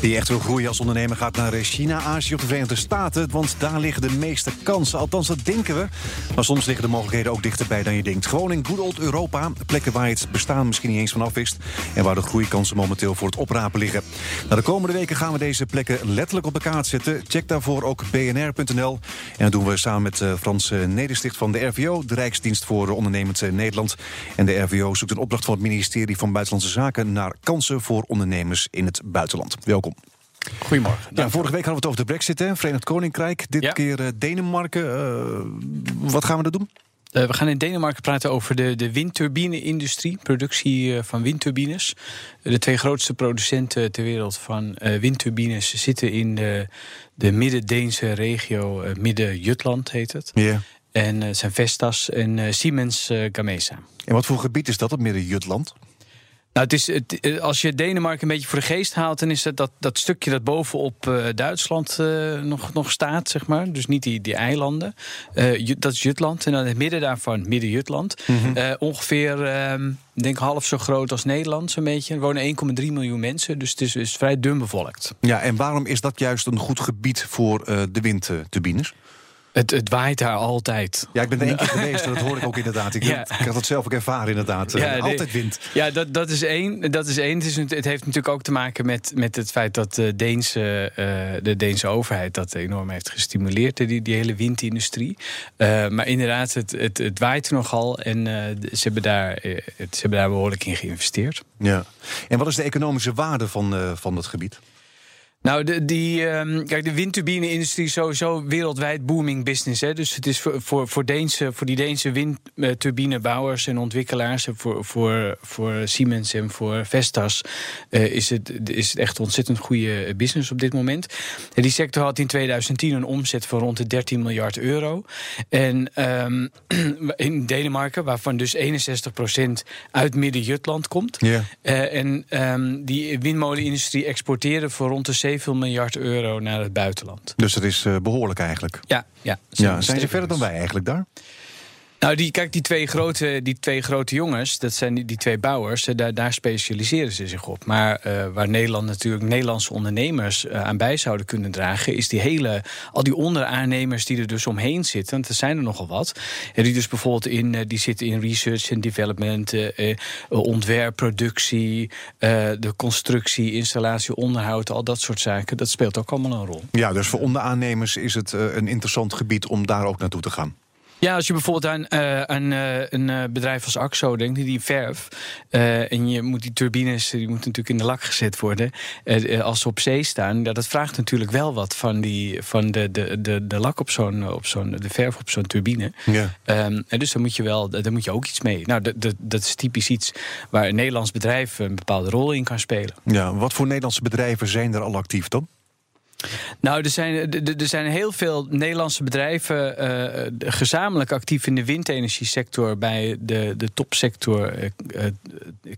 Die echt wil groeien als ondernemer gaat naar China, Azië of de Verenigde Staten. Want daar liggen de meeste kansen. Althans, dat denken we. Maar soms liggen de mogelijkheden ook dichterbij dan je denkt. Gewoon in good old Europa. Plekken waar het bestaan misschien niet eens vanaf wist. En waar de groeikansen momenteel voor het oprapen liggen. Nou, de komende weken gaan we deze plekken letterlijk op de kaart zetten. Check daarvoor ook bnr.nl. En dat doen we samen met uh, Frans uh, Nedersticht van de RVO. De Rijksdienst voor Ondernemend uh, Nederland. En de RVO zoekt een opdracht van het ministerie van Buitenlandse Zaken... naar kansen voor ondernemers in het buitenland. Welkom. Goedemorgen. Ja, vorige week hadden we het over de brexit, hè? Verenigd Koninkrijk. Dit Ja. keer uh, Denemarken. Uh, wat gaan we er doen? Uh, we gaan in Denemarken praten over de, de windturbine-industrie, productie van windturbines. De twee grootste producenten ter wereld van windturbines zitten in de, de Midden-Deense regio, Midden-Jutland heet het. Yeah. En het zijn Vestas en Siemens Gamesa. En wat voor gebied is dat, het Midden-Jutland? Nou, het is, het, als je Denemarken een beetje voor de geest haalt, dan is het dat, dat stukje dat bovenop uh, Duitsland uh, nog, nog staat, zeg maar. Dus niet die, die eilanden. Uh, dat is Jutland. En dan het midden daarvan, Midden-Jutland. Mm -hmm. ongeveer, um, denk half zo groot als Nederland, zo'n beetje. Er wonen 1,3 miljoen mensen, dus het is, is, vrij dun bevolkt. Ja, en waarom is dat juist een goed gebied voor de windturbines? Het, het, waait daar altijd. Ja, ik ben er één keer geweest, dat hoor ik ook inderdaad. Ik, ja. ik had het zelf ook ervaren, inderdaad. Ja, altijd wind. Ja, dat, dat is één. Dat is één. Het, is, het heeft natuurlijk ook te maken met, met het feit dat de Deense, uh, de Deense overheid dat enorm heeft gestimuleerd, die, die hele windindustrie. Uh, maar inderdaad, het, het, het waait nogal en uh, ze, hebben daar, ze hebben daar behoorlijk in geïnvesteerd. Ja. En wat is de economische waarde van, van dat gebied? Nou, de, die, um, kijk, de windturbine-industrie is sowieso wereldwijd booming business. Hè? Dus het is voor, voor, voor, Deense, voor die Deense windturbinebouwers en ontwikkelaars... voor, voor, voor Siemens en voor Vestas... Uh, is, het, is het echt ontzettend goede business op dit moment. En die sector had in 2010 een omzet van rond de 13 miljard euro. En um, in Denemarken, waarvan dus 61% uit Midden-Jutland komt. Yeah. Uh, en um, die windmolenindustrie exporteerde voor rond de 7 miljard euro naar het buitenland. Dus dat is uh, behoorlijk eigenlijk. Ja, ja. ja zijn ze verder dan wij eigenlijk daar? Nou, die, kijk, die twee, grote, die twee grote jongens, dat zijn die, die twee bouwers, daar, daar specialiseren ze zich op. Maar uh, waar Nederland natuurlijk Nederlandse ondernemers uh, aan bij zouden kunnen dragen, is die hele, al die onderaannemers die er dus omheen zitten, want er zijn er nogal wat. En die dus bijvoorbeeld in, die zitten in research en development, ontwerp, productie, de constructie, installatie, onderhoud, al dat soort zaken. Dat speelt ook allemaal een rol. Ja, dus voor onderaannemers is het een interessant gebied om daar ook naartoe te gaan. Ja, als je bijvoorbeeld aan, uh, aan uh, een uh, bedrijf als AXO denkt, die verf. en je moet die turbines, die moeten natuurlijk in de lak gezet worden. als ze op zee staan, ja, dat vraagt natuurlijk wel wat van, die, van de, de, de, de lak op zo'n, op zo'n, de verf op zo'n turbine. Ja. Um, en dus daar moet je wel, daar moet je ook iets mee. Nou, dat is typisch iets waar een Nederlands bedrijf een bepaalde rol in kan spelen. Ja, wat voor Nederlandse bedrijven zijn er al actief dan? Nou, er zijn, er zijn heel veel Nederlandse bedrijven uh, gezamenlijk actief in de windenergiesector bij de, de topsector uh, uh,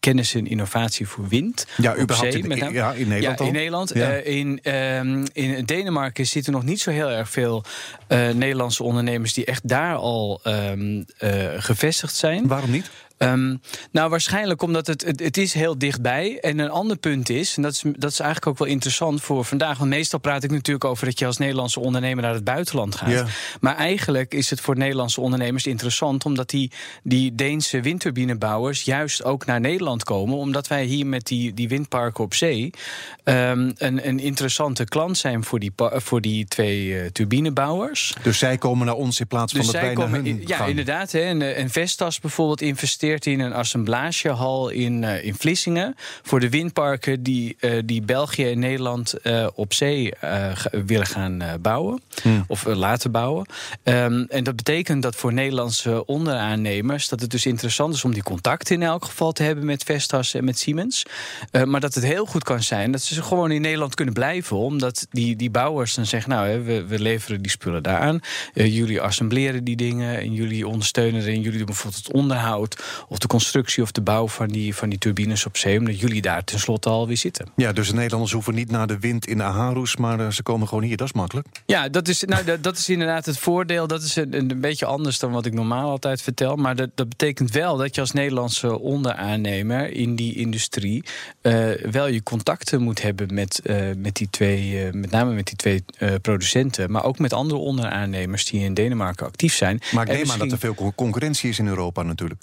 kennis en innovatie voor wind. Ja, überhaupt in, ja, in Nederland. Ja, in Nederland. Ja. in, um, in Denemarken zitten nog niet zo heel erg veel Nederlandse ondernemers die echt daar al um, gevestigd zijn. Waarom niet? Um, nou, waarschijnlijk omdat het, het, het is heel dichtbij. En een ander punt is, en dat is, dat is eigenlijk ook wel interessant voor vandaag. Want meestal praat ik natuurlijk over dat je als Nederlandse ondernemer naar het buitenland gaat. Ja. Maar eigenlijk is het voor Nederlandse ondernemers interessant, omdat die, die Deense windturbinebouwers juist ook naar Nederland komen. Omdat wij hier met die, die windparken op zee um, een, een interessante klant zijn voor die, voor die twee uh, turbinebouwers. Dus zij komen naar ons in plaats van dus dat wij komen, naar hun Ja, gaan. inderdaad. Hè, en, en Vestas bijvoorbeeld investeert in een assemblagehal in, uh, in Vlissingen. Voor de windparken die, uh, die België en Nederland uh, op zee willen gaan bouwen. Hmm. Of laten bouwen. Um, en dat betekent dat voor Nederlandse onderaannemers... dat het dus interessant is om die contacten in elk geval te hebben... met Vestas en met Siemens. maar dat het heel goed kan zijn dat ze gewoon in Nederland kunnen blijven. Omdat die, die bouwers dan zeggen... nou, hè, we, we leveren die spullen daar aan. jullie assembleren die dingen en jullie ondersteunen en jullie doen bijvoorbeeld het onderhoud of de constructie of de bouw van die, van die turbines op zee. Omdat jullie daar tenslotte alweer zitten. Ja, dus de Nederlanders hoeven niet naar de wind in Aarhus, maar eh, ze komen gewoon hier. Dat is makkelijk. Ja, dat is, nou, dat, dat is inderdaad het voordeel. Dat is een, een beetje anders dan wat ik normaal altijd vertel. Maar dat, dat betekent wel dat je als Nederlandse onderaannemer in die industrie uh, wel je contacten moet hebben met, uh, met die twee, uh, met name met die twee producenten, maar ook met andere onderaannemers die in Denemarken actief zijn. Maar ik neem misschien... aan dat er veel concurrentie is in Europa natuurlijk.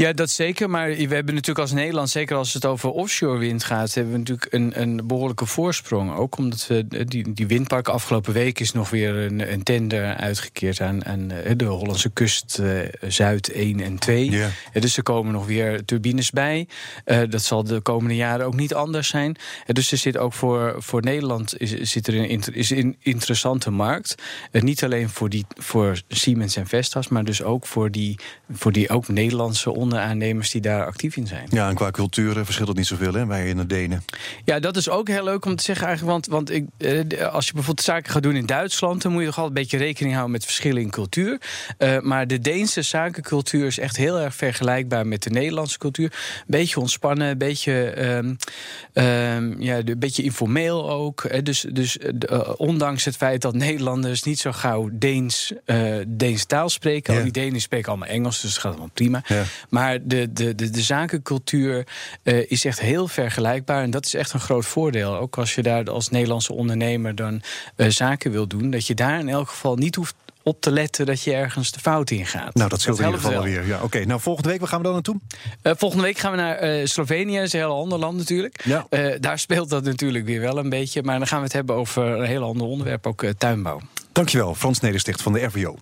Ja, dat zeker. Maar we hebben natuurlijk als Nederland, zeker als het over offshore wind gaat, hebben we natuurlijk een, een behoorlijke voorsprong. Ook omdat we die, die windparken afgelopen week is nog weer een, een tender uitgekeerd aan, aan de Hollandse kust uh, Zuid 1 en 2. Yeah. Dus er komen nog weer turbines bij. Uh, dat zal de komende jaren ook niet anders zijn. Dus er zit ook voor, voor Nederland is, zit er een, is een interessante markt. Niet alleen voor, die, voor Siemens en Vestas, maar dus ook voor die, voor die ook Nederlandse onderaannemers die daar actief in zijn. Ja, en qua cultuur verschilt het niet zoveel, hè, wij in de Denen. Ja, dat is ook heel leuk om te zeggen eigenlijk. Want, want ik, eh, als je bijvoorbeeld zaken gaat doen in Duitsland... dan moet je toch altijd een beetje rekening houden met verschillen in cultuur. Uh, maar de Deense zakencultuur is echt heel erg vergelijkbaar met de Nederlandse cultuur. Een beetje ontspannen, een beetje, um, um, ja, een beetje informeel ook. Dus, dus uh, ondanks het feit dat Nederlanders niet zo gauw Deens, Deens taal spreken... Ja. al die Denen spreken allemaal Engels, dus het gaat allemaal prima. Ja. Maar de, de, de, de zakencultuur uh, is echt heel vergelijkbaar. En dat is echt een groot voordeel. Ook als je daar als Nederlandse ondernemer dan uh, zaken wil doen. Dat je daar in elk geval niet hoeft op te letten dat je ergens de fout in gaat. Nou, dat scheelt in ieder geval weer. Ja, Oké, okay. nou volgende week, waar gaan we dan naartoe? Uh, volgende week gaan we naar uh, Slovenië, dat is een heel ander land natuurlijk. Ja. Uh, daar speelt dat natuurlijk weer wel een beetje. Maar dan gaan we het hebben over een heel ander onderwerp, ook tuinbouw. Dankjewel, Frans Nedersticht van de RVO.